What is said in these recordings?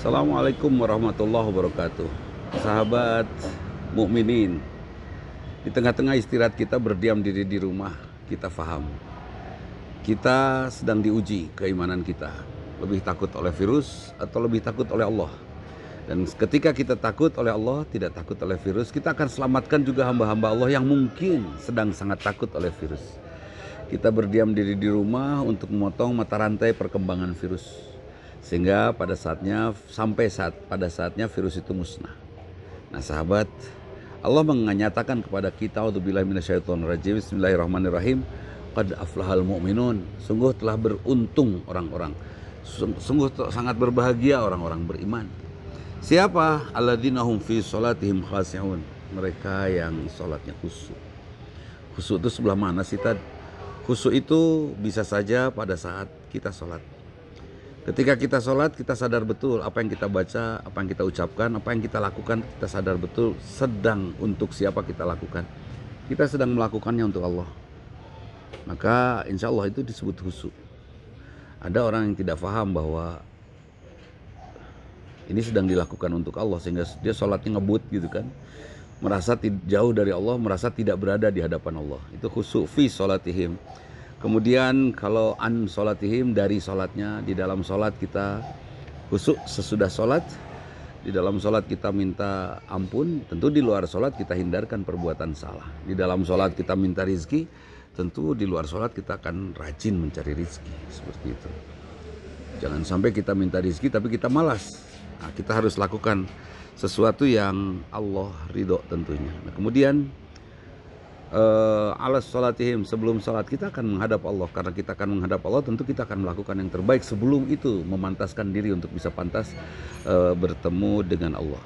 Assalamualaikum warahmatullahi wabarakatuh. Sahabat mukminin, di tengah-tengah istirahat kita berdiam diri di rumah, kita faham. Kita sedang diuji keimanan kita. Lebih takut oleh virus atau lebih takut oleh Allah? Dan ketika kita takut oleh Allah, tidak takut oleh virus, kita akan selamatkan juga hamba-hamba Allah yang mungkin sedang sangat takut oleh virus. Kita berdiam diri di rumah untuk memotong mata rantai perkembangan virus sehingga pada saatnya sampai saat pada saatnya virus itu musnah. Nah, sahabat, Allah menyatakan kepada kita auzubillahi minasyaitonirrajim. Bismillahirrahmanirrahim. Qad aflahal mu'minun. Sungguh telah beruntung orang-orang. Sungguh sangat berbahagia orang-orang beriman. Siapa? Alladzina hum fi salatihim khashi'un mereka yang salatnya khusyuk. Khusyuk itu sebelah mana sih tad? Khusyuk itu bisa saja pada saat kita salat Ketika kita sholat, kita sadar betul apa yang kita baca, apa yang kita ucapkan, apa yang kita lakukan, kita sadar betul sedang untuk siapa kita lakukan. Kita sedang melakukannya untuk Allah. Maka insya Allah itu disebut khusyuk. Ada orang yang tidak paham bahwa ini sedang dilakukan untuk Allah sehingga dia sholatnya ngebut gitu kan. Merasa jauh dari Allah, merasa tidak berada di hadapan Allah. Itu khusyuk fi sholatihim. Kemudian kalau an sholatihim dari sholatnya di dalam sholat kita khusyuk sesudah sholat di dalam sholat kita minta ampun tentu di luar sholat kita hindarkan perbuatan salah. Di dalam sholat kita minta rizki tentu di luar sholat kita akan rajin mencari rizki seperti itu. Jangan sampai kita minta rizki tapi kita malas. Nah, kita harus lakukan sesuatu yang Allah ridho tentunya. Nah, kemudian uh, alas sholatihim sebelum sholat kita akan menghadap Allah. Karena kita akan menghadap Allah tentu kita akan melakukan yang terbaik sebelum itu memantaskan diri untuk bisa pantas uh, bertemu dengan Allah.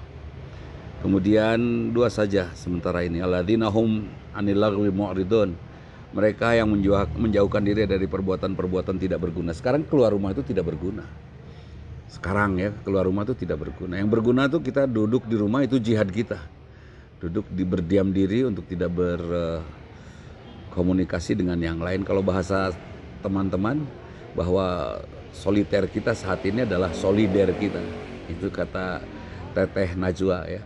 Kemudian dua saja sementara ini. Alladzina hum anil lagwi mu'ridun. Mereka yang menjauhkan diri dari perbuatan-perbuatan tidak berguna. Sekarang keluar rumah itu tidak berguna. Sekarang ya keluar rumah itu tidak berguna. Yang berguna itu kita duduk di rumah itu jihad kita duduk di berdiam diri untuk tidak berkomunikasi dengan yang lain. Kalau bahasa teman-teman bahwa soliter kita saat ini adalah solider kita. Itu kata Teteh Najwa ya.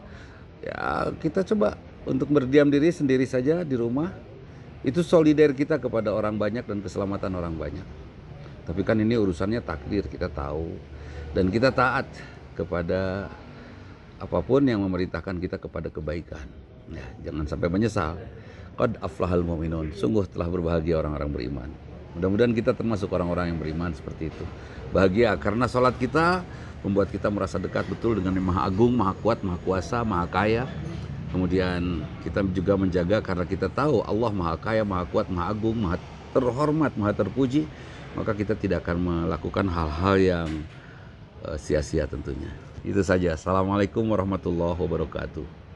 Ya, kita coba untuk berdiam diri sendiri saja di rumah. Itu solider kita kepada orang banyak dan keselamatan orang banyak. Tapi kan ini urusannya takdir, kita tahu dan kita taat kepada apa pun yang memerintahkan kita kepada kebaikan. Ya, jangan sampai menyesal. Qad aflahal mu'minun. Sungguh telah berbahagia orang-orang beriman. Mudah-mudahan kita termasuk orang-orang yang beriman seperti itu. Bahagia karena sholat kita membuat kita merasa dekat betul dengan yang Maha Agung, Maha Kuat, Maha Kuasa, Maha Kaya. Kemudian kita juga menjaga karena kita tahu Allah Maha Kaya, Maha Kuat, Maha Agung, Maha terhormat, Maha terpuji. Maka kita tidak akan melakukan hal-hal yang eh, sia-sia tentunya. Itu saja. Assalamualaikum warahmatullahi wabarakatuh.